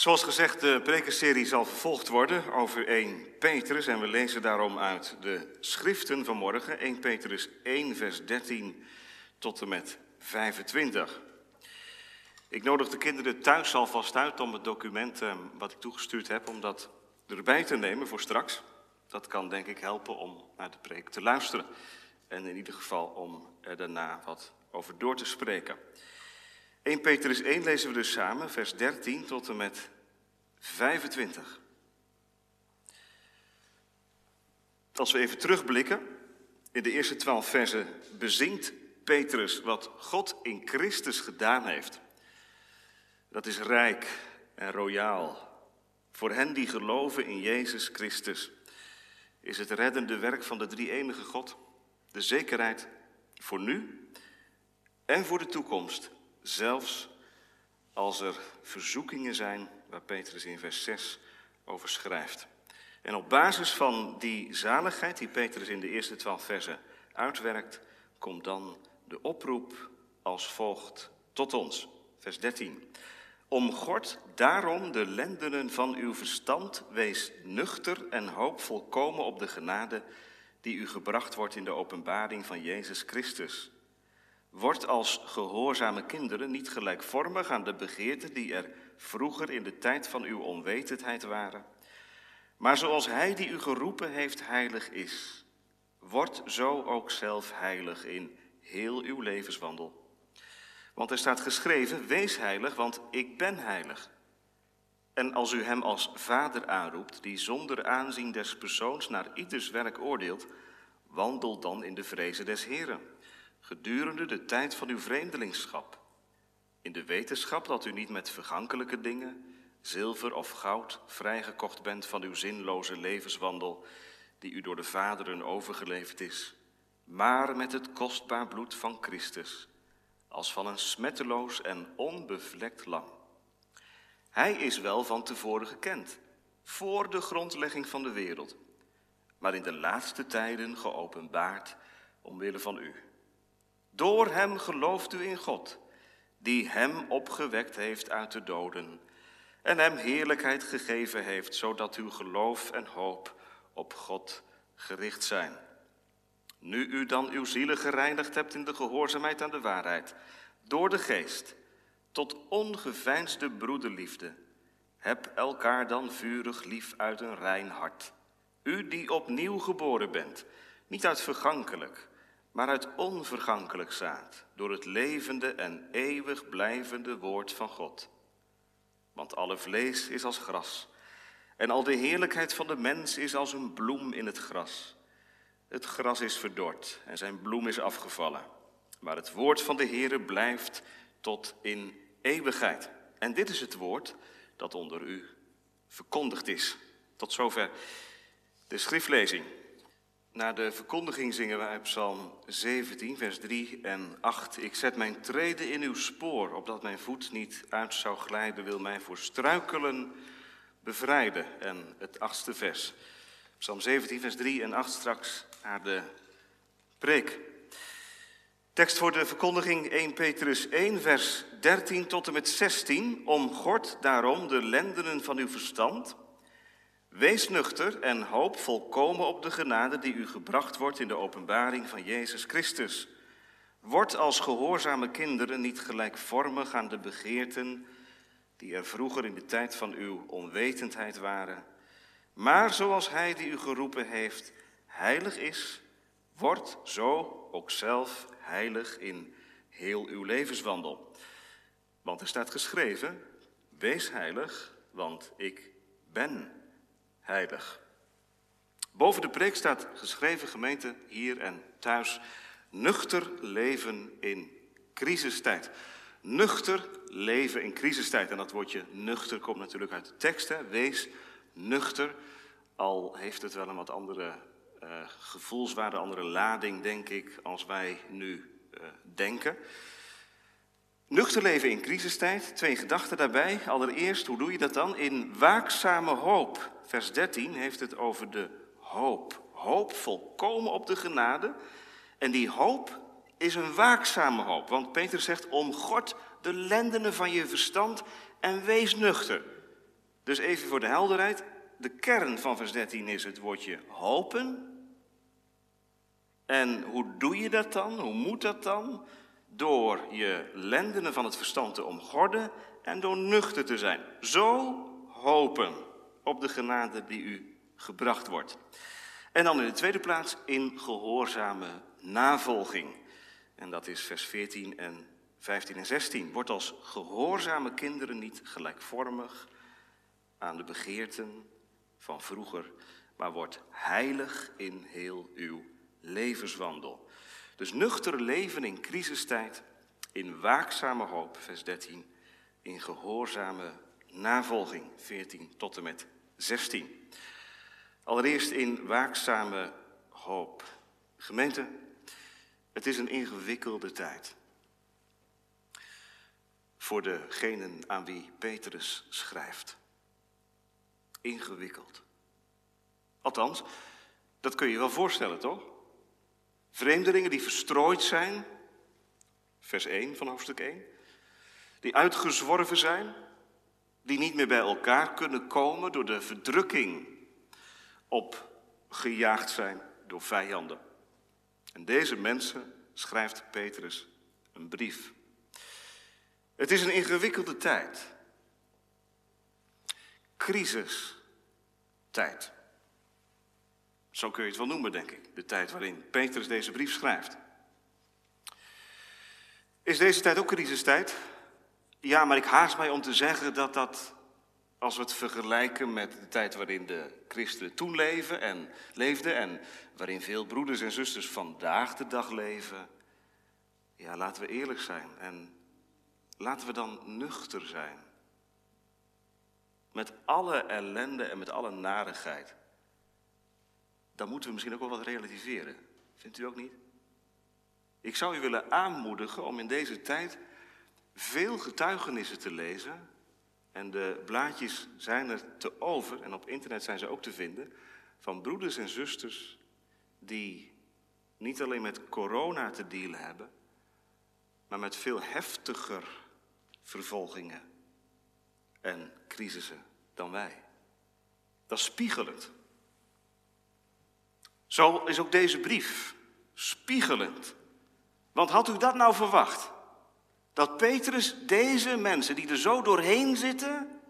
Zoals gezegd, de prekenserie zal vervolgd worden over 1 Petrus en we lezen daarom uit de schriften van morgen 1 Petrus 1 vers 13 tot en met 25. Ik nodig de kinderen thuis alvast uit om het document eh, wat ik toegestuurd heb, om dat erbij te nemen voor straks. Dat kan denk ik helpen om naar de preek te luisteren en in ieder geval om er daarna wat over door te spreken. 1 Petrus 1 lezen we dus samen, vers 13 tot en met 25. Als we even terugblikken, in de eerste twaalf versen bezingt Petrus wat God in Christus gedaan heeft. Dat is rijk en royaal. Voor hen die geloven in Jezus Christus is het reddende werk van de drie enige God de zekerheid voor nu en voor de toekomst Zelfs als er verzoekingen zijn, waar Petrus in vers 6 over schrijft. En op basis van die zaligheid die Petrus in de eerste twaalf versen uitwerkt, komt dan de oproep als volgt tot ons. Vers 13. Omgord daarom de lendenen van uw verstand, wees nuchter en hoop volkomen op de genade die u gebracht wordt in de openbaring van Jezus Christus. Word als gehoorzame kinderen niet gelijkvormig aan de begeerten die er vroeger in de tijd van uw onwetendheid waren. Maar zoals Hij die u geroepen heeft heilig is, word zo ook zelf heilig in heel uw levenswandel. Want er staat geschreven, wees heilig, want ik ben heilig. En als u hem als vader aanroept, die zonder aanzien des persoons naar ieders werk oordeelt, wandel dan in de vrezen des Heren gedurende de tijd van uw vreemdelingschap, in de wetenschap dat u niet met vergankelijke dingen, zilver of goud, vrijgekocht bent van uw zinloze levenswandel, die u door de vaderen overgeleverd is, maar met het kostbaar bloed van Christus, als van een smetteloos en onbevlekt lam. Hij is wel van tevoren gekend, voor de grondlegging van de wereld, maar in de laatste tijden geopenbaard omwille van u door hem gelooft u in God, die hem opgewekt heeft uit de doden en hem heerlijkheid gegeven heeft, zodat uw geloof en hoop op God gericht zijn. Nu u dan uw zielen gereinigd hebt in de gehoorzaamheid aan de waarheid, door de geest, tot ongeveinsde broederliefde, heb elkaar dan vurig lief uit een rein hart. U die opnieuw geboren bent, niet uit vergankelijk, maar uit onvergankelijk zaad, door het levende en eeuwig blijvende woord van God. Want alle vlees is als gras, en al de heerlijkheid van de mens is als een bloem in het gras. Het gras is verdord en zijn bloem is afgevallen, maar het woord van de Heere blijft tot in eeuwigheid. En dit is het woord dat onder u verkondigd is. Tot zover de schriftlezing. Na de verkondiging zingen wij Psalm 17, vers 3 en 8. Ik zet mijn treden in uw spoor, opdat mijn voet niet uit zou glijden, wil mij voor struikelen bevrijden. En het achtste vers. Psalm 17, vers 3 en 8 straks naar de preek. Tekst voor de verkondiging 1 Petrus 1, vers 13 tot en met 16. Omgord daarom de lendenen van uw verstand Wees nuchter en hoop volkomen op de genade die u gebracht wordt in de openbaring van Jezus Christus. Word als gehoorzame kinderen niet gelijkvormig aan de begeerten die er vroeger in de tijd van uw onwetendheid waren, maar zoals Hij die u geroepen heeft, heilig is, word zo ook zelf heilig in heel uw levenswandel. Want er staat geschreven, wees heilig, want ik ben heilig. Boven de preek staat geschreven gemeente hier en thuis, nuchter leven in crisistijd. Nuchter leven in crisistijd. En dat woordje nuchter komt natuurlijk uit de tekst. Wees nuchter, al heeft het wel een wat andere uh, gevoelswaarde, andere lading, denk ik, als wij nu uh, denken. Nuchter leven in crisistijd, twee gedachten daarbij. Allereerst, hoe doe je dat dan? In waakzame hoop. Vers 13 heeft het over de hoop. Hoop volkomen op de genade. En die hoop is een waakzame hoop. Want Peter zegt, omgord de lendenen van je verstand en wees nuchter. Dus even voor de helderheid. De kern van vers 13 is het woordje hopen. En hoe doe je dat dan? Hoe moet dat dan? Door je lendenen van het verstand te omgorden en door nuchter te zijn. Zo hopen op de genade die u gebracht wordt. En dan in de tweede plaats in gehoorzame navolging. En dat is vers 14 en 15 en 16. Wordt als gehoorzame kinderen niet gelijkvormig aan de begeerten van vroeger, maar wordt heilig in heel uw levenswandel. Dus nuchter leven in crisistijd, in waakzame hoop, vers 13, in gehoorzame navolging, 14 tot en met 16. Allereerst in waakzame hoop. Gemeente, het is een ingewikkelde tijd. Voor degenen aan wie Petrus schrijft. Ingewikkeld. Althans, dat kun je wel voorstellen, toch? Vreemdelingen die verstrooid zijn, vers 1 van hoofdstuk 1, die uitgezworven zijn, die niet meer bij elkaar kunnen komen door de verdrukking opgejaagd zijn door vijanden. En deze mensen schrijft Petrus een brief. Het is een ingewikkelde tijd. Crisistijd. Zo kun je het wel noemen, denk ik. De tijd waarin Petrus deze brief schrijft. Is deze tijd ook crisistijd? Ja, maar ik haast mij om te zeggen dat dat, als we het vergelijken met de tijd waarin de christenen toen leven en, leefden en waarin veel broeders en zusters vandaag de dag leven, ja, laten we eerlijk zijn en laten we dan nuchter zijn. Met alle ellende en met alle narigheid dan moeten we misschien ook wel wat relativeren. Vindt u ook niet? Ik zou u willen aanmoedigen om in deze tijd veel getuigenissen te lezen. En de blaadjes zijn er te over, en op internet zijn ze ook te vinden, van broeders en zusters die niet alleen met corona te dealen hebben, maar met veel heftiger vervolgingen en crisissen dan wij. Dat is spiegelend. Zo is ook deze brief spiegelend. Want had u dat nou verwacht? Dat Petrus deze mensen die er zo doorheen zitten,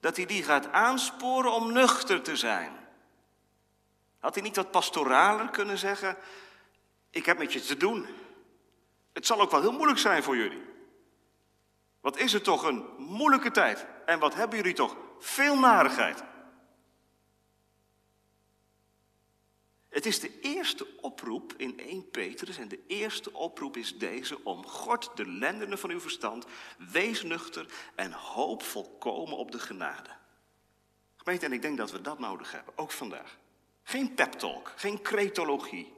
dat hij die gaat aansporen om nuchter te zijn. Had hij niet wat pastoraler kunnen zeggen? Ik heb met je te doen. Het zal ook wel heel moeilijk zijn voor jullie. Wat is het toch een moeilijke tijd? En wat hebben jullie toch veel narigheid? Het is de eerste oproep in 1 Petrus en de eerste oproep is deze: om God de lendenen van uw verstand, wees nuchter en hoop volkomen op de genade. Gemeente, en ik denk dat we dat nodig hebben, ook vandaag. Geen pep talk, geen cretologie.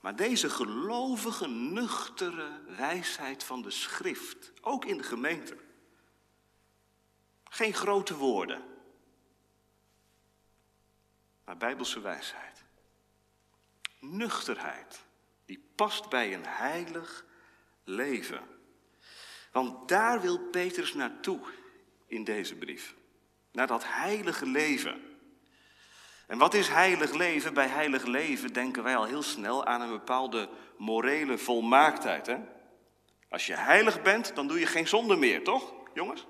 Maar deze gelovige, nuchtere wijsheid van de schrift, ook in de gemeente. Geen grote woorden, maar bijbelse wijsheid. Nuchterheid, die past bij een heilig leven. Want daar wil Petrus naartoe in deze brief. Naar dat heilige leven. En wat is heilig leven? Bij heilig leven denken wij al heel snel aan een bepaalde morele volmaaktheid. Hè? Als je heilig bent, dan doe je geen zonde meer, toch, jongens?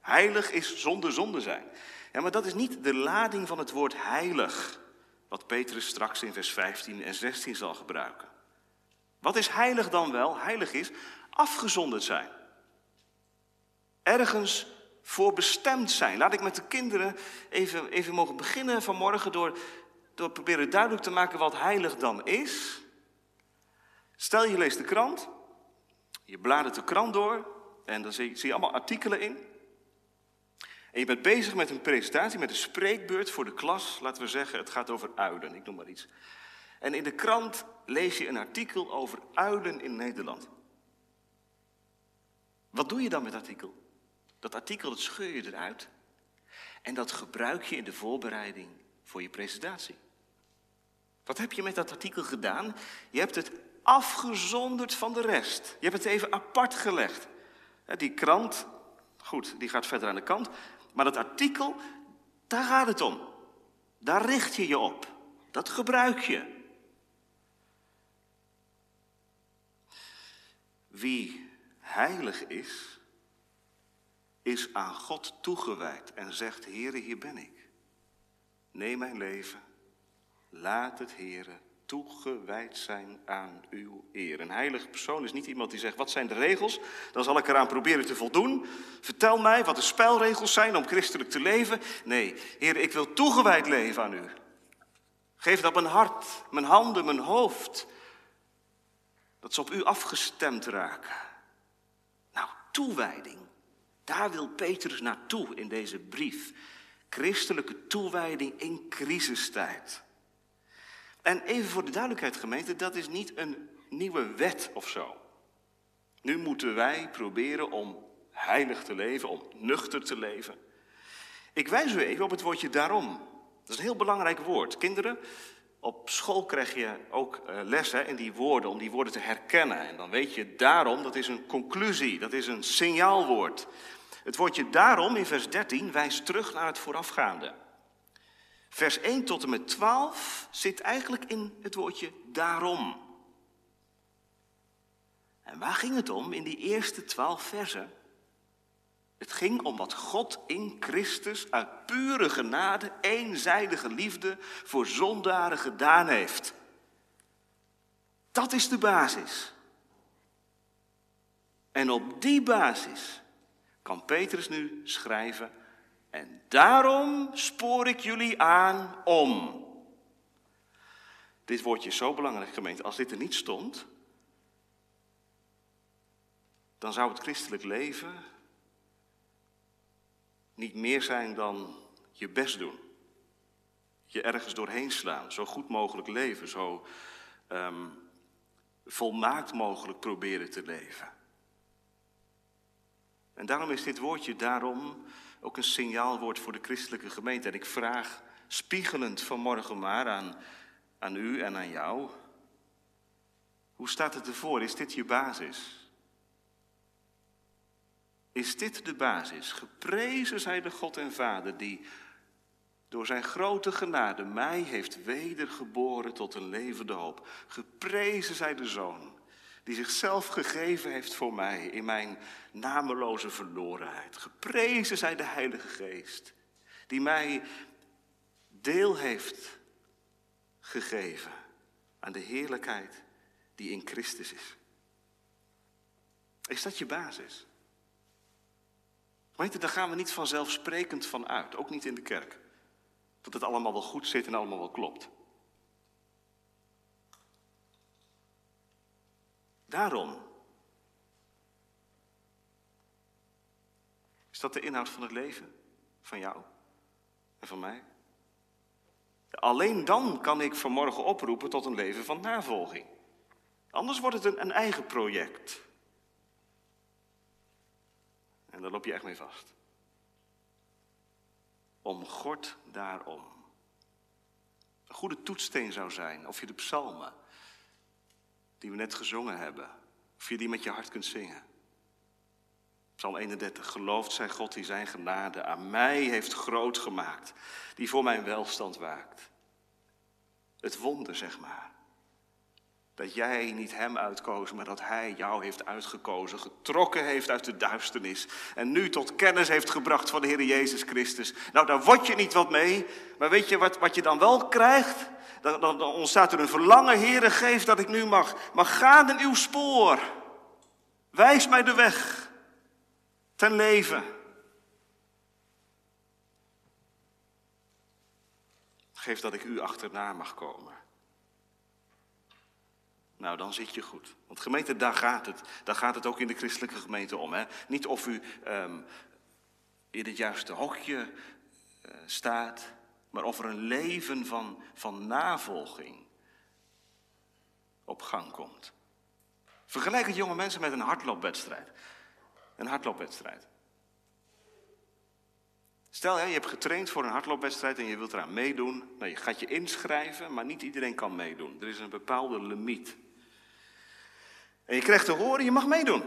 Heilig is zonder zonde zijn. Ja, maar dat is niet de lading van het woord heilig, wat Petrus straks in vers 15 en 16 zal gebruiken. Wat is heilig dan wel? Heilig is afgezonderd zijn. Ergens voor bestemd zijn. Laat ik met de kinderen even, even mogen beginnen vanmorgen door, door proberen duidelijk te maken wat heilig dan is. Stel je leest de krant, je bladert de krant door en dan zie je, zie je allemaal artikelen in. En je bent bezig met een presentatie, met een spreekbeurt voor de klas. Laten we zeggen, het gaat over uilen, ik noem maar iets. En in de krant lees je een artikel over uilen in Nederland. Wat doe je dan met dat artikel? Dat artikel dat scheur je eruit. En dat gebruik je in de voorbereiding voor je presentatie. Wat heb je met dat artikel gedaan? Je hebt het afgezonderd van de rest. Je hebt het even apart gelegd. Die krant goed, die gaat verder aan de kant. Maar dat artikel, daar gaat het om. Daar richt je je op. Dat gebruik je. Wie heilig is, is aan God toegewijd en zegt, Heere, hier ben ik. Neem mijn leven, laat het, Heere, toegewijd zijn aan uw eer. Een heilige persoon is niet iemand die zegt, wat zijn de regels? Dan zal ik eraan proberen te voldoen. Vertel mij wat de spelregels zijn om christelijk te leven. Nee, Heer, ik wil toegewijd leven aan u. Geef dat mijn hart, mijn handen, mijn hoofd. Dat ze op u afgestemd raken. Nou, toewijding. Daar wil Petrus naartoe in deze brief. Christelijke toewijding in crisistijd. En even voor de duidelijkheid, gemeente, dat is niet een nieuwe wet of zo. Nu moeten wij proberen om heilig te leven, om nuchter te leven. Ik wijs u even op het woordje daarom. Dat is een heel belangrijk woord. Kinderen, op school krijg je ook uh, les hè, in die woorden, om die woorden te herkennen. En dan weet je daarom, dat is een conclusie, dat is een signaalwoord. Het woordje daarom in vers 13 wijst terug naar het voorafgaande. Vers 1 tot en met 12 zit eigenlijk in het woordje daarom. En waar ging het om in die eerste 12 versen? Het ging om wat God in Christus uit pure genade, eenzijdige liefde voor zondaren gedaan heeft. Dat is de basis. En op die basis kan Petrus nu schrijven en daarom spoor ik jullie aan om. Dit woordje is zo belangrijk, gemeente. Als dit er niet stond, dan zou het christelijk leven niet meer zijn dan je best doen. Je ergens doorheen slaan, zo goed mogelijk leven, zo um, volmaakt mogelijk proberen te leven. En daarom is dit woordje daarom ook een signaalwoord voor de christelijke gemeente. En ik vraag spiegelend vanmorgen maar aan, aan u en aan jou. Hoe staat het ervoor? Is dit je basis? Is dit de basis? Geprezen zij de God en Vader die door zijn grote genade mij heeft wedergeboren tot een levende hoop. Geprezen zij de Zoon die zichzelf gegeven heeft voor mij in mijn nameloze verlorenheid. Geprezen zij de Heilige Geest, die mij deel heeft gegeven aan de heerlijkheid die in Christus is. Is dat je basis? Weet je, daar gaan we niet vanzelfsprekend van uit, ook niet in de kerk. Dat het allemaal wel goed zit en allemaal wel klopt. Daarom. Is dat de inhoud van het leven? Van jou en van mij? Alleen dan kan ik vanmorgen oproepen tot een leven van navolging. Anders wordt het een, een eigen project. En daar loop je echt mee vast. Om God daarom. Een goede toetssteen zou zijn, of je de psalmen, die we net gezongen hebben. Of je die met je hart kunt zingen. Psalm 31. Geloofd zij God die zijn genade aan mij heeft groot gemaakt. Die voor mijn welstand waakt. Het wonder, zeg maar. Dat jij niet hem uitkoos, maar dat hij jou heeft uitgekozen. Getrokken heeft uit de duisternis. En nu tot kennis heeft gebracht van de Heer Jezus Christus. Nou, daar word je niet wat mee. Maar weet je wat, wat je dan wel krijgt? dan, dan, ontstaat er een verlangen, Heere, geef dat ik nu mag, mag gaan in uw spoor. Wijs mij de weg ten leven. Geef dat ik u achterna mag komen. Nou, dan zit je goed. Want gemeente, daar gaat het. Daar gaat het ook in de christelijke gemeente om. Hè? Niet of u um, in het juiste hokje uh, staat maar of er een leven van, van navolging op gang komt. Vergelijk het jonge mensen met een hardloopwedstrijd. Een hardloopwedstrijd. Stel, je hebt getraind voor een hardloopwedstrijd en je wilt eraan meedoen. Nou, je gaat je inschrijven, maar niet iedereen kan meedoen. Er is een bepaalde limiet. En je krijgt te horen, je mag meedoen.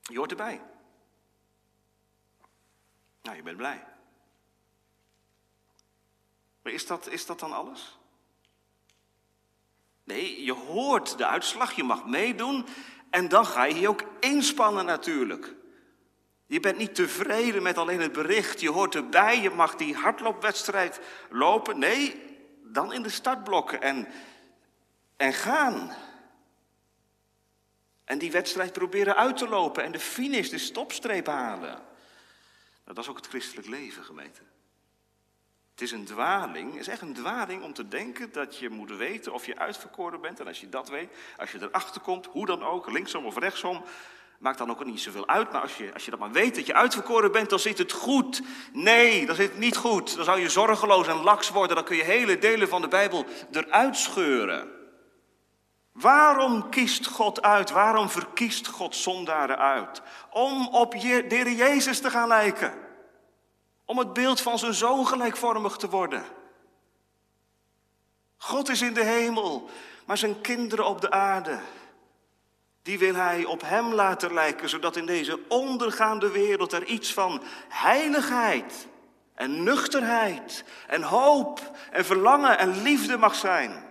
Je hoort erbij. Nou, je bent blij. Maar is dat, is dat dan alles? Nee, je hoort de uitslag, je mag meedoen en dan ga je je ook inspannen natuurlijk. Je bent niet tevreden met alleen het bericht, je hoort erbij, je mag die hardloopwedstrijd lopen. Nee, dan in de startblokken en, en gaan. En die wedstrijd proberen uit te lopen en de finish, de stopstreep halen. Nou, dat is ook het christelijk leven, gemeente. Het is een dwaling, het is echt een dwaling om te denken dat je moet weten of je uitverkoren bent. En als je dat weet, als je erachter komt, hoe dan ook, linksom of rechtsom, maakt dan ook niet zoveel uit. Maar als je, als je dat maar weet dat je uitverkoren bent, dan zit het goed. Nee, dan zit het niet goed. Dan zou je zorgeloos en laks worden. Dan kun je hele delen van de Bijbel eruit scheuren. Waarom kiest God uit? Waarom verkiest God zondaren uit? Om op je, de Jezus te gaan lijken. Om het beeld van zijn zoon gelijkvormig te worden. God is in de hemel, maar zijn kinderen op de aarde. Die wil hij op hem laten lijken, zodat in deze ondergaande wereld er iets van heiligheid en nuchterheid en hoop en verlangen en liefde mag zijn.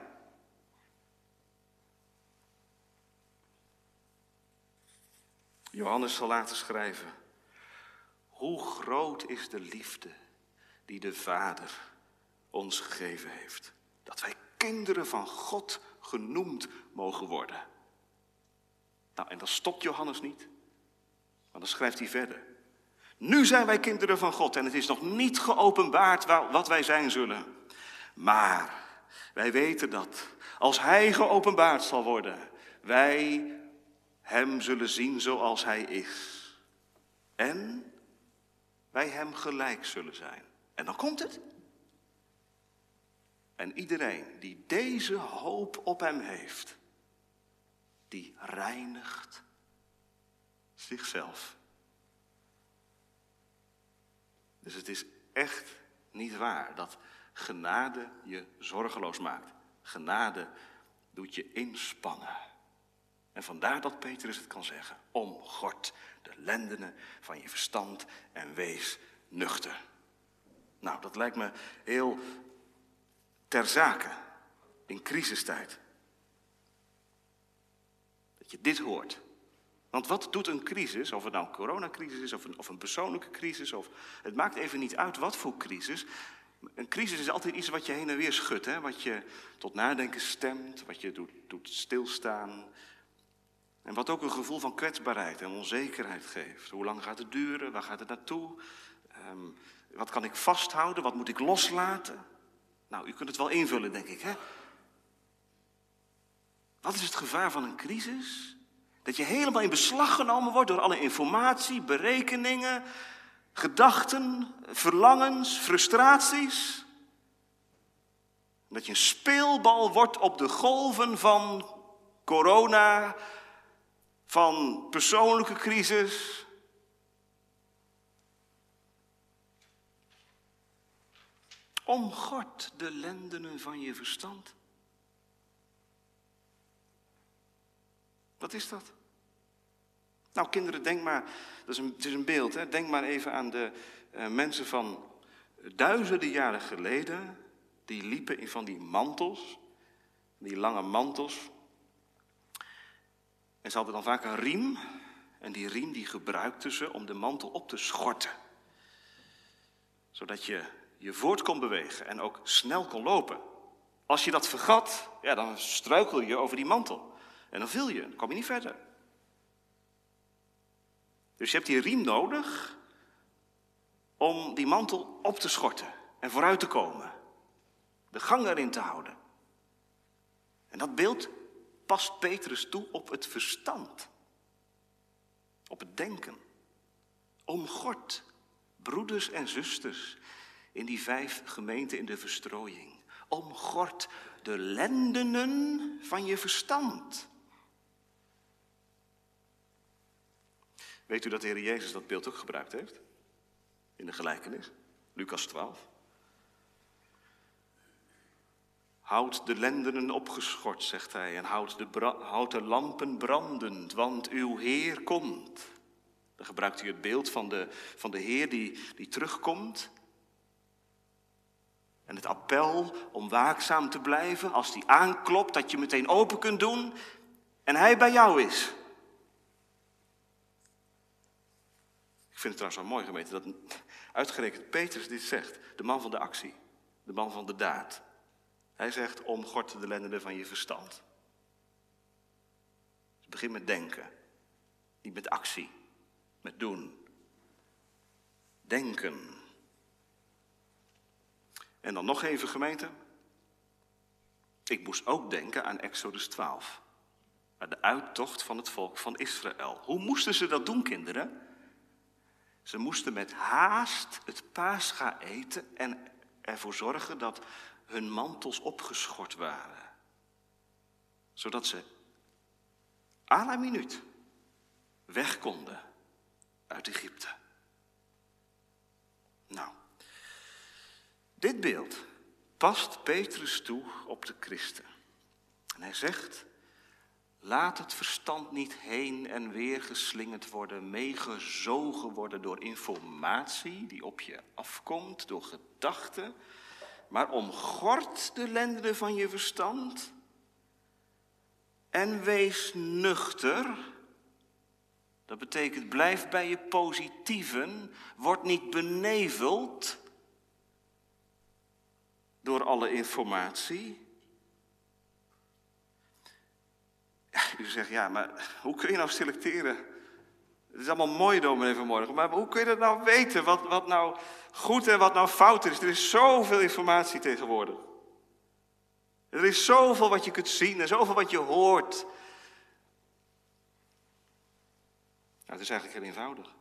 Johannes zal laten schrijven. Hoe groot is de liefde die de Vader ons gegeven heeft. Dat wij kinderen van God genoemd mogen worden. Nou, en dan stopt Johannes niet. Maar dan schrijft hij verder. Nu zijn wij kinderen van God en het is nog niet geopenbaard wat wij zijn zullen. Maar wij weten dat als Hij geopenbaard zal worden, wij Hem zullen zien zoals Hij is. En wij Hem gelijk zullen zijn. En dan komt het. En iedereen die deze hoop op Hem heeft, die reinigt zichzelf. Dus het is echt niet waar dat genade je zorgeloos maakt. Genade doet je inspannen. En vandaar dat Petrus het kan zeggen. Omgord de lendenen van je verstand en wees nuchter. Nou, dat lijkt me heel ter zake in crisistijd je dit hoort. Want wat doet een crisis, of het nou een coronacrisis is of een, of een persoonlijke crisis, of, het maakt even niet uit wat voor crisis. Een crisis is altijd iets wat je heen en weer schudt, hè? wat je tot nadenken stemt, wat je doet, doet stilstaan. En wat ook een gevoel van kwetsbaarheid en onzekerheid geeft. Hoe lang gaat het duren? Waar gaat het naartoe? Ehm, wat kan ik vasthouden? Wat moet ik loslaten? Nou, u kunt het wel invullen, denk ik. Hè? Wat is het gevaar van een crisis? Dat je helemaal in beslag genomen wordt door alle informatie, berekeningen, gedachten, verlangens, frustraties. Dat je een speelbal wordt op de golven van corona, van persoonlijke crisis. Omgord de lendenen van je verstand. Wat is dat? Nou, kinderen, denk maar, dat is een, het is een beeld, hè? denk maar even aan de uh, mensen van duizenden jaren geleden, die liepen in van die mantels, die lange mantels. En ze hadden dan vaak een riem, en die riem die gebruikten ze om de mantel op te schorten. Zodat je je voort kon bewegen en ook snel kon lopen. Als je dat vergat, ja, dan struikel je over die mantel. En dan viel je, dan kom je niet verder. Dus je hebt die riem nodig om die mantel op te schorten en vooruit te komen. De gang erin te houden. En dat beeld past Petrus toe op het verstand. Op het denken. Om God, broeders en zusters in die vijf gemeenten in de verstrooiing. Om God de lendenen van je verstand. Weet u dat de Heer Jezus dat beeld ook gebruikt heeft? In de gelijkenis, Lucas 12. Houd de lendenen opgeschort, zegt hij, en houd de, lampen brandend, want uw Heer komt. Dan gebruikt hij het beeld van de, van de Heer die, die terugkomt. En het appel om waakzaam te blijven als die aanklopt, dat je meteen open kunt doen en hij bij jou is. Ik vind het trouwens wel mooi gemeente dat uitgerekend Petrus dit zegt. De man van de actie, de man van de daad. Hij zegt, omgort de lendenen van je verstand. Dus begin met denken, niet met actie, met doen. Denken. En dan nog even gemeente. Ik moest ook denken aan Exodus 12. Aan de uittocht van het volk van Israël. Hoe moesten ze dat doen, kinderen? Ze moesten met haast het paascha eten en ervoor zorgen dat hun mantels opgeschort waren. Zodat ze à la minuut weg konden uit Egypte. Nou, dit beeld past Petrus toe op de christen. En hij zegt, laat het verstand niet heen en weer geslingerd worden, meegezogen worden door informatie die op je afkomt, door gedachten, maar omgord de lendenen van je verstand en wees nuchter. Dat betekent blijf bij je positieven, word niet beneveld door alle informatie. Ja, u zegt, ja, maar hoe kun je nou selecteren? Het is allemaal mooi, dominee vanmorgen, maar hoe kun je dat nou weten? Wat, wat nou goed en wat nou fout is? Er is zoveel informatie tegenwoordig. Er is zoveel wat je kunt zien en zoveel wat je hoort. Nou, het is eigenlijk heel eenvoudig.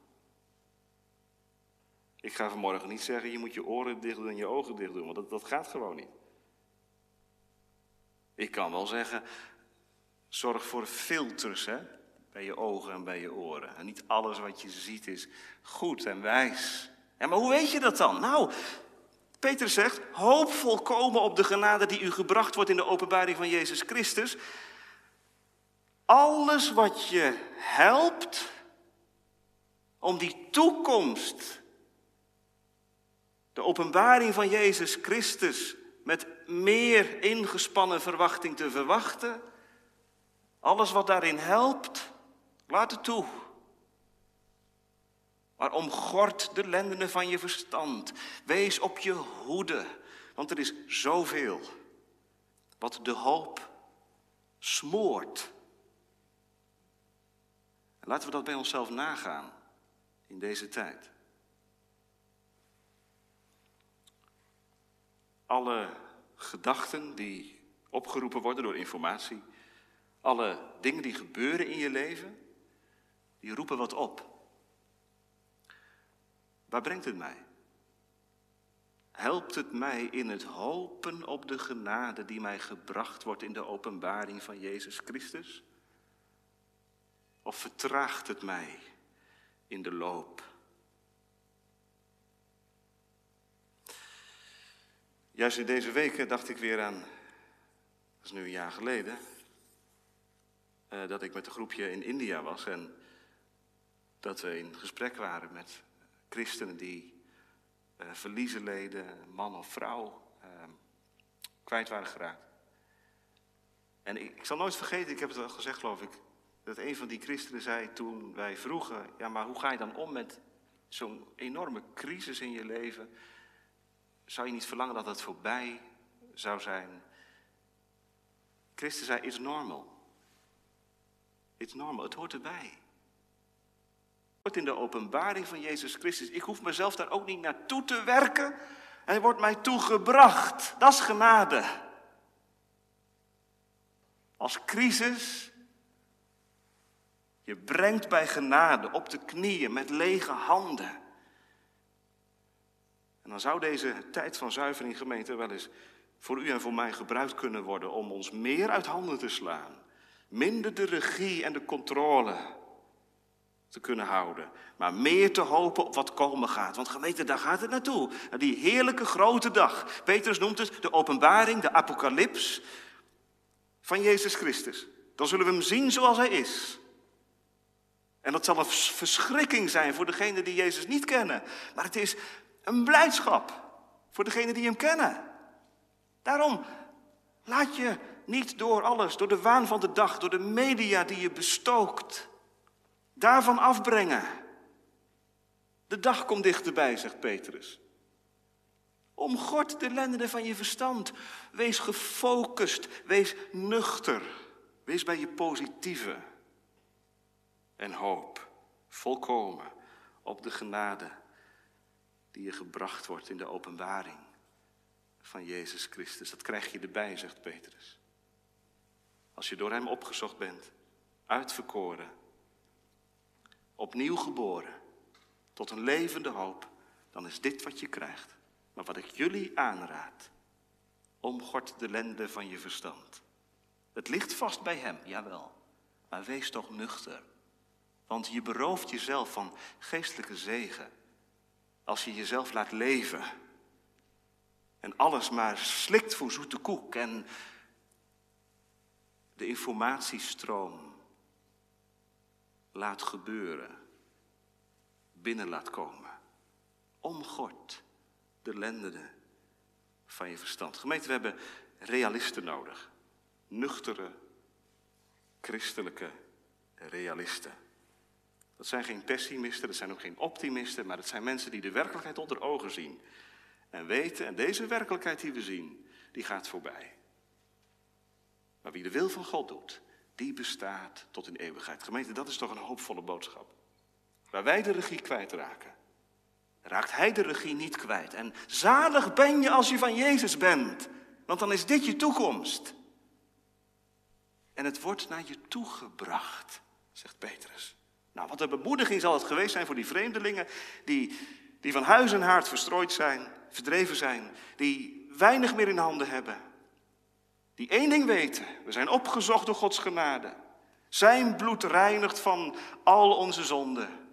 Ik ga vanmorgen niet zeggen, je moet je oren dicht doen en je ogen dicht doen, want dat, dat gaat gewoon niet. Ik kan wel zeggen, zorg voor filters hè, bij je ogen en bij je oren. En niet alles wat je ziet is goed en wijs. Ja, maar hoe weet je dat dan? Nou, Peter zegt, hoop volkomen op de genade die u gebracht wordt in de openbaring van Jezus Christus. Alles wat je helpt om die toekomst, de openbaring van Jezus Christus, met meer ingespannen verwachting te verwachten, alles wat daarin helpt, laat het toe. Maar omgord de lendenen van je verstand. Wees op je hoede, want er is zoveel wat de hoop smoort. laten we dat bij onszelf nagaan in deze tijd. Alle gedachten die opgeroepen worden door informatie, alle dingen die gebeuren in je leven, die roepen wat op. Waar brengt het mij? Helpt het mij in het hopen op de genade die mij gebracht wordt in de openbaring van Jezus Christus? Of vertraagt het mij in de loop? Juist in deze weken dacht ik weer aan, dat is nu een jaar geleden, eh, dat ik met een groepje in India was en dat we in gesprek waren met christenen die uh, verliezen leden, man of vrouw, uh, kwijt waren geraakt. En ik, zal nooit vergeten, ik heb het al gezegd geloof ik, dat een van die christenen zei toen wij vroegen, ja maar hoe ga je dan om met zo'n enorme crisis in je leven? Zou je niet verlangen dat het voorbij zou zijn? Christen zei, it's normal. It's normal, het hoort erbij wordt in de openbaring van Jezus Christus. Ik hoef mezelf daar ook niet naartoe te werken. Hij wordt mij toegebracht. Dat is genade. Als crisis je brengt bij genade op de knieën met lege handen. En dan zou deze tijd van zuivering gemeente wel eens voor u en voor mij gebruikt kunnen worden om ons meer uit handen te slaan. Minder de regie en de controle te kunnen houden. Maar meer te hopen op wat komen gaat. Want gemeente, daar gaat het naartoe. Die heerlijke grote dag. Petrus noemt het de openbaring, de apocalyps van Jezus Christus. Dan zullen we hem zien zoals hij is. En dat zal een verschrikking zijn voor degenen die Jezus niet kennen. Maar het is een blijdschap voor degenen die Hem kennen. Daarom laat je niet door alles, door de waan van de dag, door de media die je bestookt, daarvan afbrengen. De dag komt dichterbij, zegt Petrus. Omgord de lendenen van je verstand. Wees gefocust, wees nuchter. Wees bij je positieve. En hoop volkomen op de genade die je gebracht wordt in de openbaring van Jezus Christus. Dat krijg je erbij, zegt Petrus. Als je door Hem opgezocht bent, uitverkoren, opnieuw geboren, tot een levende hoop, dan is dit wat je krijgt. Maar wat ik jullie aanraad, omgord de lende van je verstand. Het ligt vast bij Hem, jawel, maar wees toch nuchter. Want je berooft jezelf van geestelijke zegen als je jezelf laat leven en alles maar slikt voor zoete koek en de informatiestroom laat gebeuren, binnen laat komen. Omgord de lendenen van je verstand. Gemeente, we hebben realisten nodig. Nuchtere, christelijke realisten. Dat zijn geen pessimisten, dat zijn ook geen optimisten, maar dat zijn mensen die de werkelijkheid onder ogen zien. En weten, en deze werkelijkheid die we zien, die gaat voorbij. Maar wie de wil van God doet, die bestaat tot in eeuwigheid. Gemeente, dat is toch een hoopvolle boodschap. Waar wij de regie kwijtraken, raakt Hij de regie niet kwijt. En zalig ben je als je van Jezus bent, want dan is dit je toekomst. En het wordt naar je toegebracht, zegt Petrus. Nou, wat een bemoediging zal het geweest zijn voor die vreemdelingen die, die van huis en haard verstrooid zijn, verdreven zijn, die weinig meer in handen hebben. Die één ding weten, we zijn opgezocht door Gods genade. Zijn bloed reinigt van al onze zonden.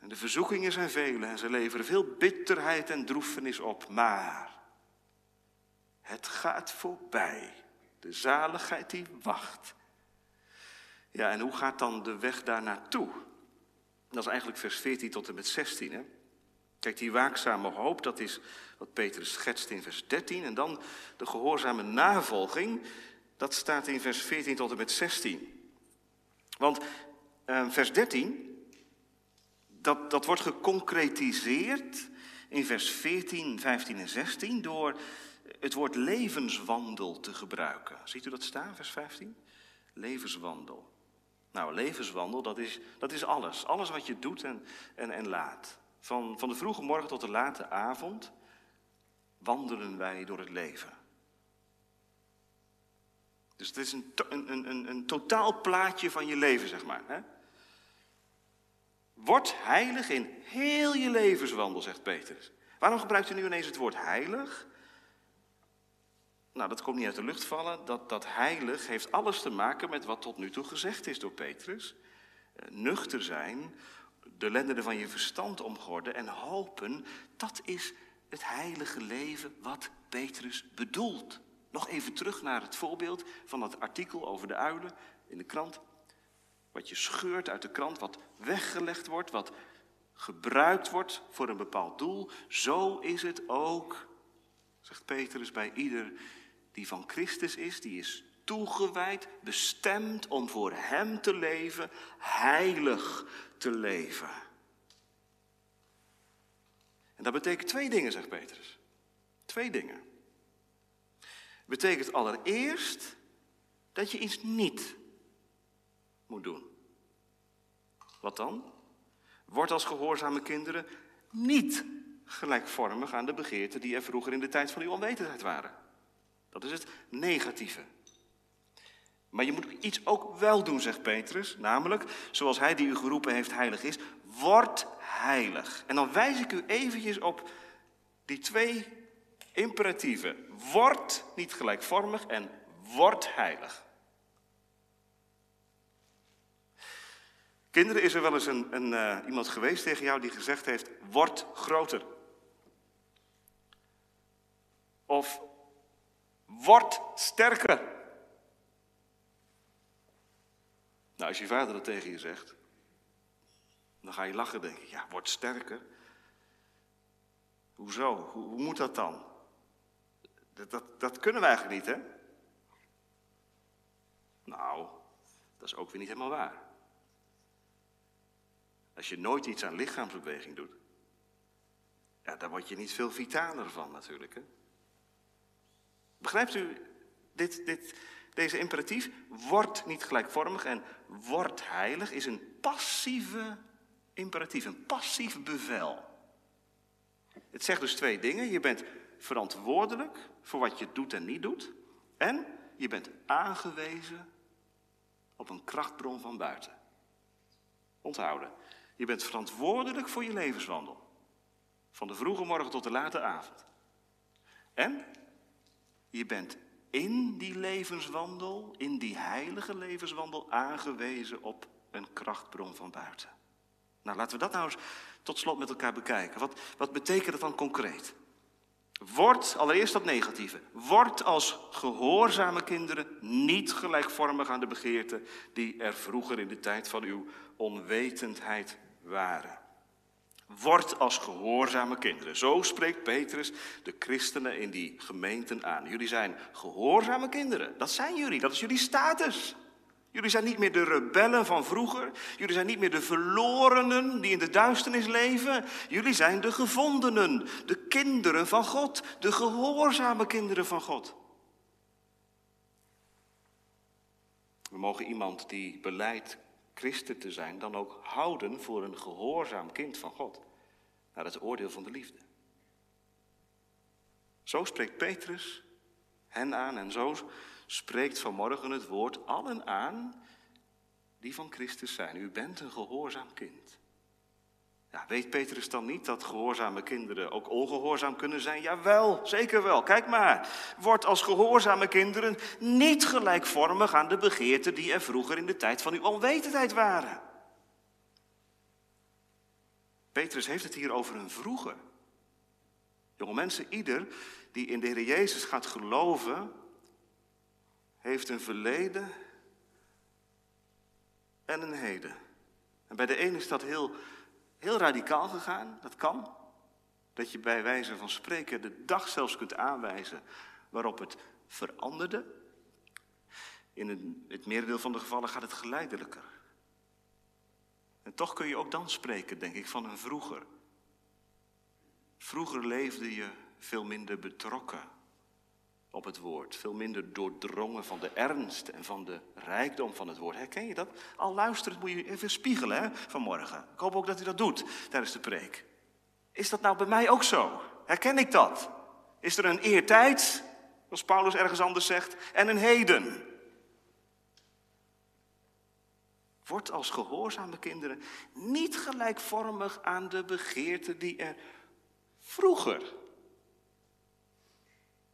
En de verzoekingen zijn vele en ze leveren veel bitterheid en droefenis op. Maar het gaat voorbij. De zaligheid die wacht. Ja, en hoe gaat dan de weg daar naartoe? Dat is eigenlijk vers 14 tot en met 16. Hè? Kijk, die waakzame hoop, dat is wat Petrus schetst in vers 13. En dan de gehoorzame navolging, dat staat in vers 14 tot en met 16. Want eh, vers 13, dat, dat wordt geconcretiseerd in vers 14, 15 en 16 door het woord levenswandel te gebruiken. Ziet u dat staan, vers 15? Levenswandel. Nou, levenswandel, dat is, dat is alles. Alles wat je doet en, en, en laat. Van, van de vroege morgen tot de late avond wandelen wij door het leven. Dus het is een, een, een, een totaal plaatje van je leven, zeg maar. Hè? Word heilig in heel je levenswandel, zegt Petrus. Waarom gebruikt u nu ineens het woord heilig? Nou, dat komt niet uit de lucht vallen. Dat, dat heilig heeft alles te maken met wat tot nu toe gezegd is door Petrus. Eh, nuchter zijn, de lendenen van je verstand omgorden en hopen, dat is het heilige leven wat Petrus bedoelt. Nog even terug naar het voorbeeld van dat artikel over de uilen in de krant. Wat je scheurt uit de krant, wat weggelegd wordt, wat gebruikt wordt voor een bepaald doel. Zo is het ook, zegt Petrus, bij ieder die van Christus is, die is toegewijd, bestemd om voor Hem te leven, heilig te leven. En dat betekent twee dingen, zegt Petrus. Twee dingen. Het betekent allereerst dat je iets niet moet doen. Wat dan? Word als gehoorzame kinderen niet gelijkvormig aan de begeerten die er vroeger in de tijd van uw onwetendheid waren. Dat is het negatieve. Maar je moet iets ook wel doen, zegt Petrus. Namelijk, zoals hij die u geroepen heeft heilig is, word heilig. En dan wijs ik u eventjes op die twee imperatieven. Word niet gelijkvormig en word heilig. Kinderen, is er wel eens een, een uh, iemand geweest tegen jou die gezegd heeft: word groter. Of word sterker. Nou, als je vader dat tegen je zegt, dan ga je lachen, denk je, ja, word sterker. Hoezo? Hoe, moet dat dan? Dat, dat, dat kunnen we eigenlijk niet, hè? Nou, dat is ook weer niet helemaal waar. Als je nooit iets aan lichaamsbeweging doet, ja, daar word je niet veel vitaler van natuurlijk. Hè? Begrijpt u dit, dit, deze imperatief? Word niet gelijkvormig en word heilig is een passieve imperatief, een passief bevel. Het zegt dus twee dingen. Je bent verantwoordelijk voor wat je doet en niet doet. En je bent aangewezen op een krachtbron van buiten. Onthouden. Je bent verantwoordelijk voor je levenswandel. Van de vroege morgen tot de late avond. En je bent in die levenswandel, in die heilige levenswandel, aangewezen op een krachtbron van buiten. Nou, laten we dat nou eens tot slot met elkaar bekijken. Wat, wat betekent dat dan concreet? Word, allereerst dat negatieve, word als gehoorzame kinderen niet gelijkvormig aan de begeerten die er vroeger in de tijd van uw onwetendheid waren. Word als gehoorzame kinderen. Zo spreekt Petrus de christenen in die gemeenten aan. Jullie zijn gehoorzame kinderen. Dat zijn jullie. Dat is jullie status. Jullie zijn niet meer de rebellen van vroeger. Jullie zijn niet meer de verlorenen die in de duisternis leven. Jullie zijn de gevondenen, de kinderen van God, de gehoorzame kinderen van God. We mogen iemand die beleidt christen te zijn dan ook houden voor een gehoorzaam kind van God. Naar het oordeel van de liefde. Zo spreekt Petrus hen aan en zo spreekt vanmorgen het woord allen aan die van Christus zijn. U bent een gehoorzaam kind. Ja, weet Petrus dan niet dat gehoorzame kinderen ook ongehoorzaam kunnen zijn? Jawel, zeker wel. Kijk maar. Word als gehoorzame kinderen niet gelijkvormig aan de begeerten die er vroeger in de tijd van uw onwetendheid waren. Petrus heeft het hier over een vroeger. Jonge mensen, ieder die in de Heer Jezus gaat geloven, heeft een verleden en een heden. En bij de een is dat heel, heel radicaal gegaan, dat kan. Dat je bij wijze van spreken de dag zelfs kunt aanwijzen waarop het veranderde. In het merendeel van de gevallen gaat het geleidelijker. En toch kun je ook dan spreken, denk ik, van een vroeger. Vroeger leefde je veel minder betrokken op het woord. Veel minder doordrongen van de ernst en van de rijkdom van het woord. Herken je dat? Al luisterend moet je even spiegelen hè, vanmorgen. Ik hoop ook dat u dat doet tijdens de preek. Is dat nou bij mij ook zo? Herken ik dat? Is er een eertijd, zoals Paulus ergens anders zegt, en een heden? Word als gehoorzame kinderen niet gelijkvormig aan de begeerten die er vroeger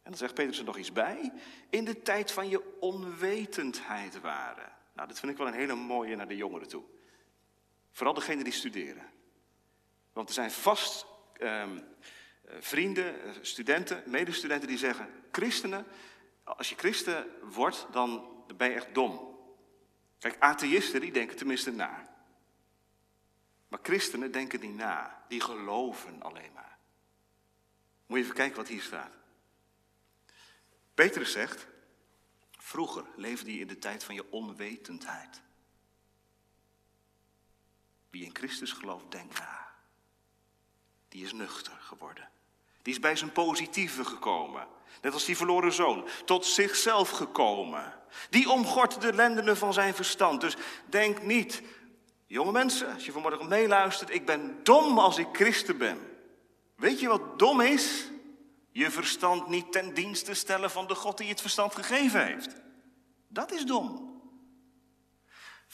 en dan zegt Petrus er nog iets bij. In de tijd van je onwetendheid waren. Nou, dat vind ik wel een hele mooie naar de jongeren toe. Vooral degenen die studeren. Want er zijn vast ehm, eh, vrienden, studenten, medestudenten die zeggen: Christenen, als je christen wordt, dan ben je echt dom. Kijk, atheïsten die denken tenminste na. Maar christenen denken niet na, die geloven alleen maar. Moet je even kijken wat hier staat. Petrus zegt, vroeger leefde je in de tijd van je onwetendheid. Wie in Christus gelooft, denkt na. Die is nuchter geworden. Die is bij zijn positieve gekomen. Net als die verloren zoon. Tot zichzelf gekomen. Die omgort de lendenen van zijn verstand. Dus denk niet, jonge mensen, als je vanmorgen meeluistert, ik ben dom als ik christen ben. Weet je wat dom is? je verstand niet ten dienste stellen van de God die het verstand gegeven heeft. Dat is dom.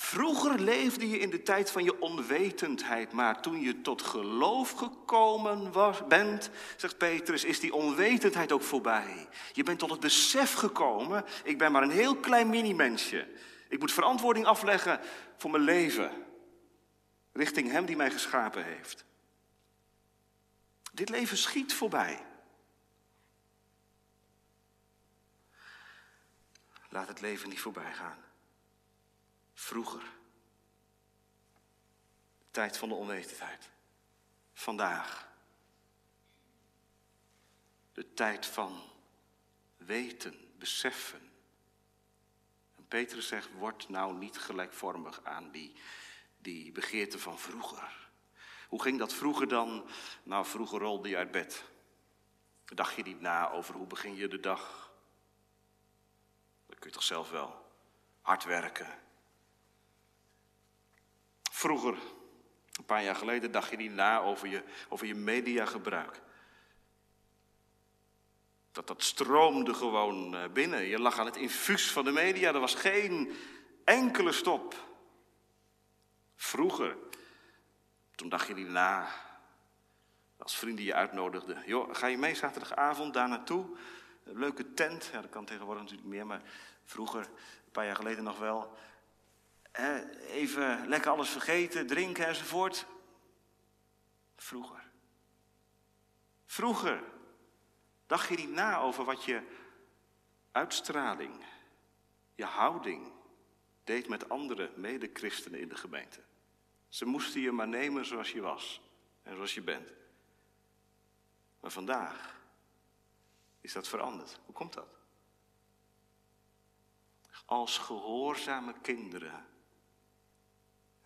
Vroeger leefde je in de tijd van je onwetendheid, maar toen je tot geloof gekomen was, bent, zegt Petrus, is die onwetendheid ook voorbij. Je bent tot het besef gekomen, ik ben maar een heel klein mini-mensje. Ik moet verantwoording afleggen voor mijn leven, richting Hem die mij geschapen heeft. Dit leven schiet voorbij. Laat het leven niet voorbij gaan. Vroeger Tijd van de onwetendheid. Vandaag. De tijd van weten, beseffen. En Petrus zegt, word nou niet gelijkvormig aan die, die begeerte van vroeger. Hoe ging dat vroeger dan? Nou, vroeger rolde je uit bed. Dacht je niet na over hoe begin je de dag? Dat kun je toch zelf wel. Hard werken. Vroeger, een paar jaar geleden, dacht je niet na over je, over je mediagebruik. Dat dat stroomde gewoon eh, binnen. Je lag aan het infuus van de media. Er was geen enkele stop. Vroeger, toen dacht je niet na. Als vrienden je uitnodigden. Joh, ga je mee zaterdagavond daar naartoe? Leuke tent. Ja, dat kan tegenwoordig natuurlijk meer. Maar vroeger, een paar jaar geleden nog wel. Even lekker alles vergeten, drinken enzovoort. Vroeger. Vroeger. Dacht je niet na over wat je uitstraling, je houding deed met andere medechristenen in de gemeente? Ze moesten je maar nemen zoals je was en zoals je bent. Maar vandaag is dat veranderd. Hoe komt dat? Als gehoorzame kinderen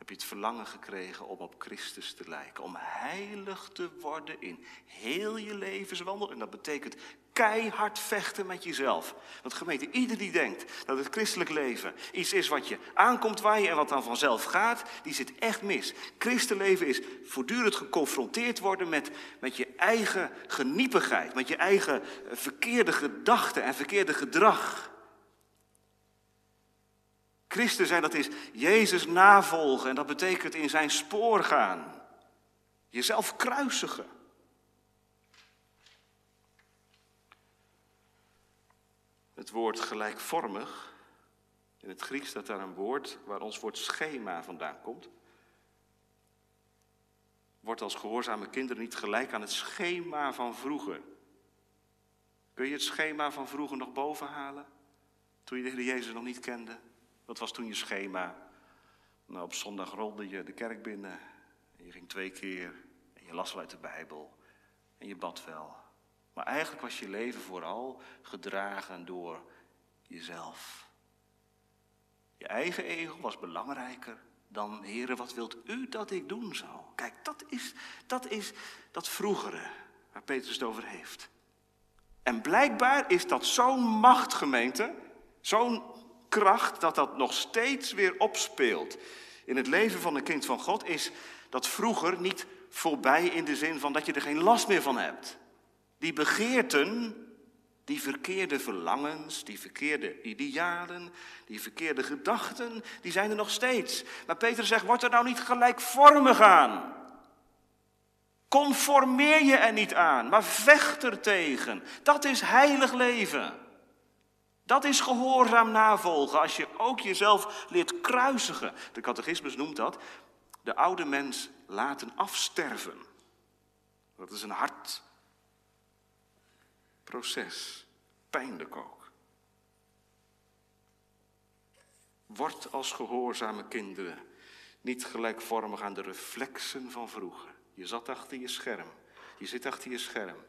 heb je het verlangen gekregen om op Christus te lijken. Om heilig te worden in heel je levenswandel. En dat betekent keihard vechten met jezelf. Want gemeente, ieder die denkt dat het christelijk leven iets is wat je aankomt waaien en wat dan vanzelf gaat, die zit echt mis. Christenleven is voortdurend geconfronteerd worden met, met je eigen geniepigheid, met je eigen eh, verkeerde gedachten en verkeerde gedrag. Christen zijn, dat is Jezus navolgen en dat betekent in zijn spoor gaan. Jezelf kruisigen. Het woord gelijkvormig, in het Grieks staat daar een woord waar ons woord schema vandaan komt. Wordt als gehoorzame kinderen niet gelijk aan het schema van vroeger. Kun je het schema van vroeger nog bovenhalen? Toen je de Heer Jezus nog niet kende? Wat was toen je schema? Nou, op zondag rolde je de kerk binnen. En je ging twee keer. En je las wel uit de Bijbel. En je bad wel. Maar eigenlijk was je leven vooral gedragen door jezelf. Je eigen ego was belangrijker dan, heren, wat wilt u dat ik doen zou? Kijk, dat is dat, is dat vroegere waar Petrus het over heeft. En blijkbaar is dat zo'n machtgemeente, zo'n kracht, dat dat nog steeds weer opspeelt. In het leven van een kind van God is dat vroeger niet voorbij in de zin van dat je er geen last meer van hebt. Die begeerten, die verkeerde verlangens, die verkeerde idealen, die verkeerde gedachten, die zijn er nog steeds. Maar Peter zegt, word er nou niet gelijkvormig aan. Conformeer je er niet aan, maar vecht er tegen. Dat is heilig leven. Dat is gehoorzaam navolgen als je ook jezelf leert kruisigen. De catechismus noemt dat de oude mens laten afsterven. Dat is een hard proces, pijnlijk ook. Word als gehoorzame kinderen niet gelijkvormig aan de reflexen van vroeger. Je zat achter je scherm, je zit achter je scherm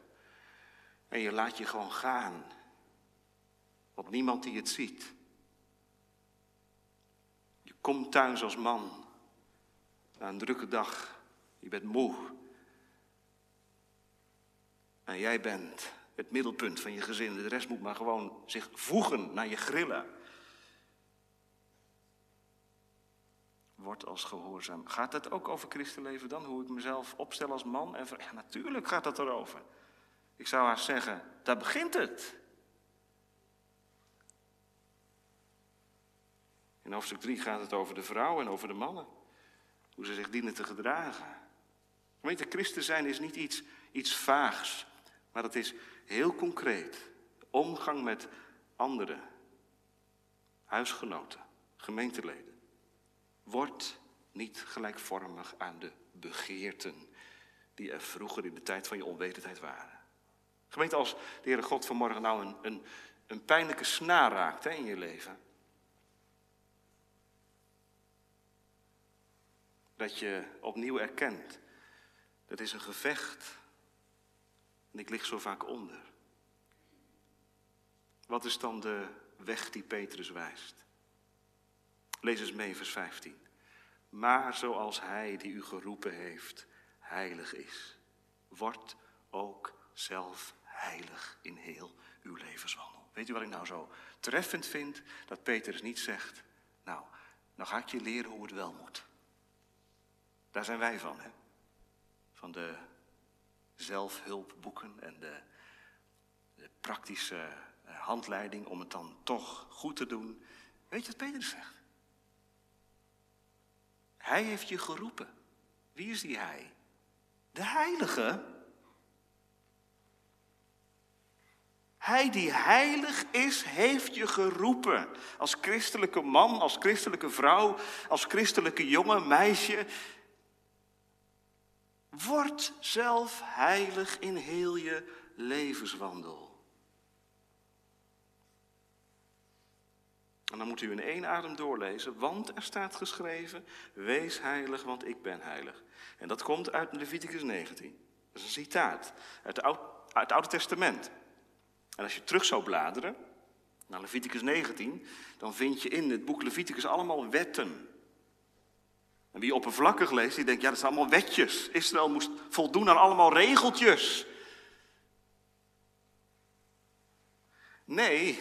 en je laat je gewoon gaan want niemand die het ziet. Je komt thuis als man na een drukke dag. Je bent moe. En jij bent het middelpunt van je gezin. De rest moet maar gewoon zich voegen naar je grillen. Word als gehoorzaam. Gaat het ook over christenleven dan? Hoe ik mezelf opstel als man? En ja, natuurlijk gaat dat erover. Ik zou haar zeggen, daar begint het. In hoofdstuk 3 gaat het over de vrouw en over de mannen. Hoe ze zich dienen te gedragen. Je, christen zijn is niet iets, iets vaags, maar het is heel concreet. Omgang met anderen, huisgenoten, gemeenteleden. Word niet gelijkvormig aan de begeerten die er vroeger in de tijd van je onwetendheid waren. Gemeente, als de Heere God vanmorgen nou een, een, een pijnlijke snaar raakt hè, in je leven, Dat je opnieuw erkent, dat is een gevecht. En ik lig zo vaak onder. Wat is dan de weg die Petrus wijst? Lees eens mee, vers 15. Maar zoals hij die u geroepen heeft, heilig is, wordt ook zelf heilig in heel uw levenswandel. Weet u wat ik nou zo treffend vind? Dat Petrus niet zegt, nou, nou ga ik je leren hoe het wel moet. Daar zijn wij van, hè? Van de zelfhulpboeken en de, de praktische eh, handleiding om het dan toch goed te doen. Weet je wat Petrus zegt? Hij heeft je geroepen. Wie is die hij? De heilige. Hij die heilig is, heeft je geroepen. Als christelijke man, als christelijke vrouw, als christelijke jongen, meisje. Word zelf heilig in heel je levenswandel. En dan moet u in één adem doorlezen, want er staat geschreven, wees heilig, want ik ben heilig. En dat komt uit Leviticus 19. Dat is een citaat uit, uit het Oude Testament. En als je terug zou bladeren naar Leviticus 19, dan vind je in het boek Leviticus allemaal wetten. En wie oppervlakkig leest, die denkt, ja, dat zijn allemaal wetjes. Israël moest voldoen aan allemaal regeltjes. Nee,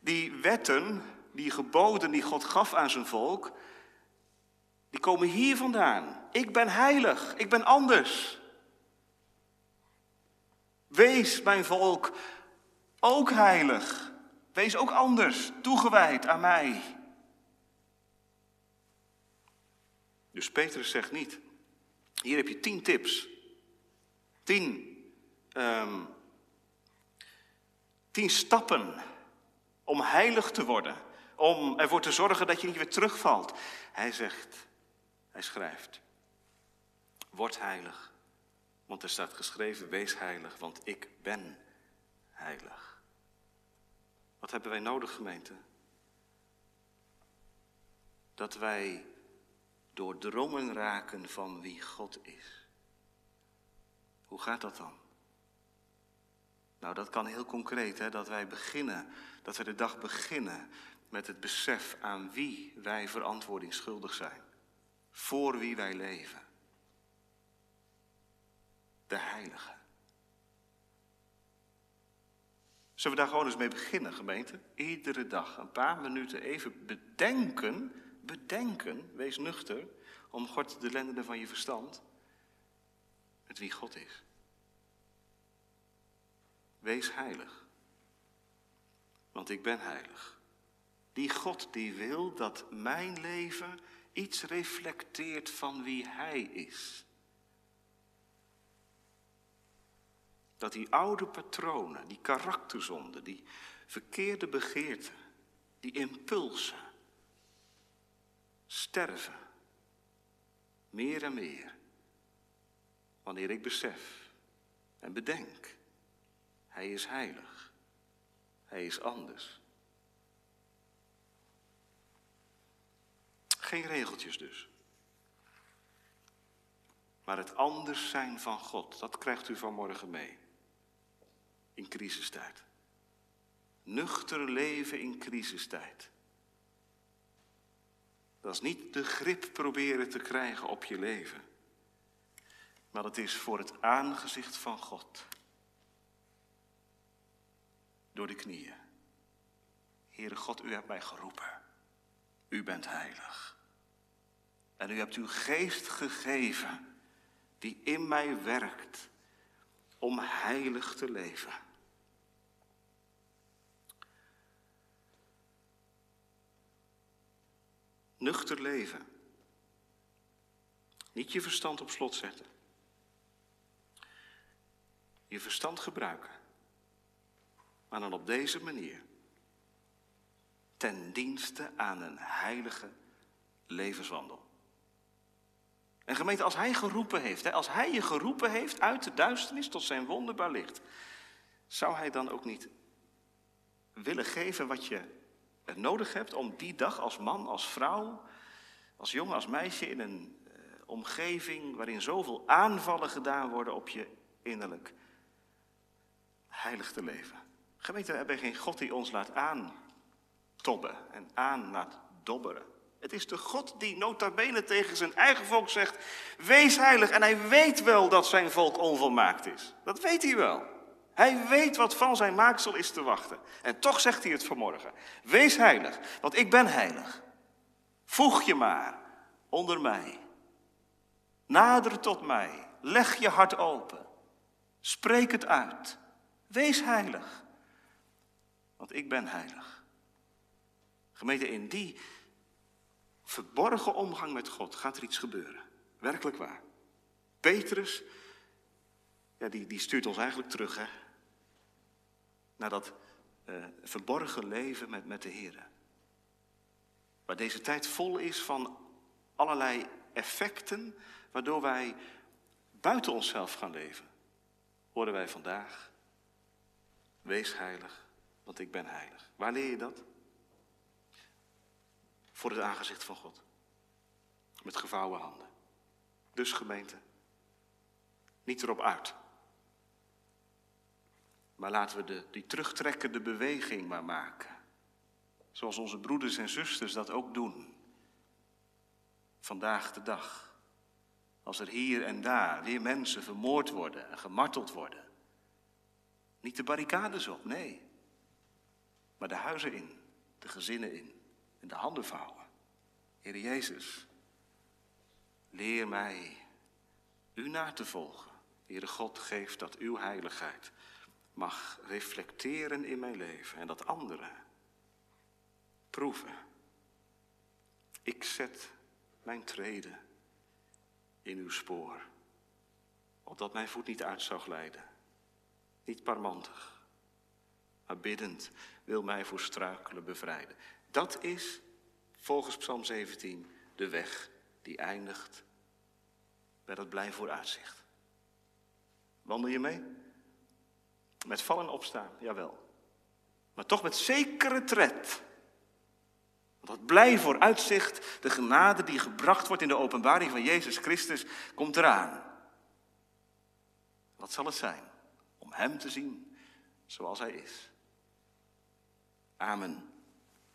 die wetten, die geboden die God gaf aan zijn volk, die komen hier vandaan. Ik ben heilig, ik ben anders. Wees mijn volk ook heilig. Wees ook anders, toegewijd aan mij. Dus Petrus zegt niet, hier heb je tien tips. Tien, um, tien stappen om heilig te worden. Om ervoor te zorgen dat je niet weer terugvalt. Hij zegt, hij schrijft, word heilig. Want er staat geschreven, wees heilig, want ik ben heilig. Wat hebben wij nodig, gemeente? Dat wij doordrongen raken van wie God is. Hoe gaat dat dan? Nou, dat kan heel concreet, hè, dat wij beginnen, dat we de dag beginnen met het besef aan wie wij verantwoording schuldig zijn. Voor wie wij leven. De Heilige. Zullen we daar gewoon eens mee beginnen, gemeente? Iedere dag een paar minuten even bedenken, bedenken, wees nuchter, om God de lenden van je verstand, met wie God is. Wees heilig, want ik ben heilig. Die God die wil dat mijn leven iets reflecteert van wie Hij is. Dat die oude patronen, die karakterzonden, die verkeerde begeerten, die impulsen sterven. Meer en meer. Wanneer ik besef en bedenk hij is heilig. Hij is anders. Geen regeltjes dus. Maar het anders zijn van God, dat krijgt u vanmorgen mee. In crisistijd. Nuchter leven in crisistijd. Dat is niet de grip proberen te krijgen op je leven. Maar het is voor het aangezicht van God door de knieën. Heere God, u hebt mij geroepen. U bent heilig. En u hebt uw geest gegeven die in mij werkt om heilig te leven. Nuchter leven. Niet je verstand op slot zetten. Je verstand gebruiken maar dan op deze manier. Ten dienste aan een heilige levenswandel. En gemeente, als hij geroepen heeft, als hij je geroepen heeft uit de duisternis tot zijn wonderbaar licht, zou hij dan ook niet willen geven wat je nodig hebt om die dag als man, als vrouw, als jongen, als meisje in een eh, omgeving waarin zoveel aanvallen gedaan worden op je innerlijk heilig te leven. Gemeente, we hebben geen God die ons laat aantobben en aan laat dobberen. Het is de God die nota bene tegen zijn eigen volk zegt, wees heilig. En hij weet wel dat zijn volk onvolmaakt is. Dat weet hij wel. Hij weet wat van zijn maaksel is te wachten. En toch zegt hij het vanmorgen. Wees heilig, want ik ben heilig. Voeg je maar onder mij. Nader tot mij. Leg je hart open. Spreek het uit. Wees heilig, want ik ben heilig. Gemeente, in die verborgen omgang met God gaat er iets gebeuren. Werkelijk waar. Petrus, ja, die, die stuurt ons eigenlijk terug, hè. Naar dat uh, verborgen leven met, met de Heer. Waar deze tijd vol is van allerlei effecten, waardoor wij buiten onszelf gaan leven. Horen wij vandaag, wees heilig, want ik ben heilig. Waar leer je dat? voor het aangezicht van God. Met gevouwen handen. Dus gemeente, niet erop uit. Maar laten we de, die terugtrekkende beweging maar maken. Zoals onze broeders en zusters dat ook doen. Vandaag de dag. Als er hier en daar weer mensen vermoord worden en gemarteld worden. Niet de barricades op, nee. Maar de huizen in, de gezinnen in en de handen vouwen. Heer Jezus, leer mij u na te volgen. Heere God, geef dat uw heiligheid mag reflecteren in mijn leven en dat anderen proeven. Ik zet mijn treden in uw spoor, opdat mijn voet niet uit zou glijden. Niet parmantig, maar biddend wil mij voor struikelen bevrijden. Dat is volgens Psalm 17 de weg die eindigt bij dat blij vooruitzicht. Wandel je mee? Met vallen en opstaan, jawel. Maar toch met zekere tred. Want dat blij vooruitzicht, de genade die gebracht wordt in de openbaring van Jezus Christus, komt eraan. Wat zal het zijn? Om Hem te zien zoals Hij is. Amen.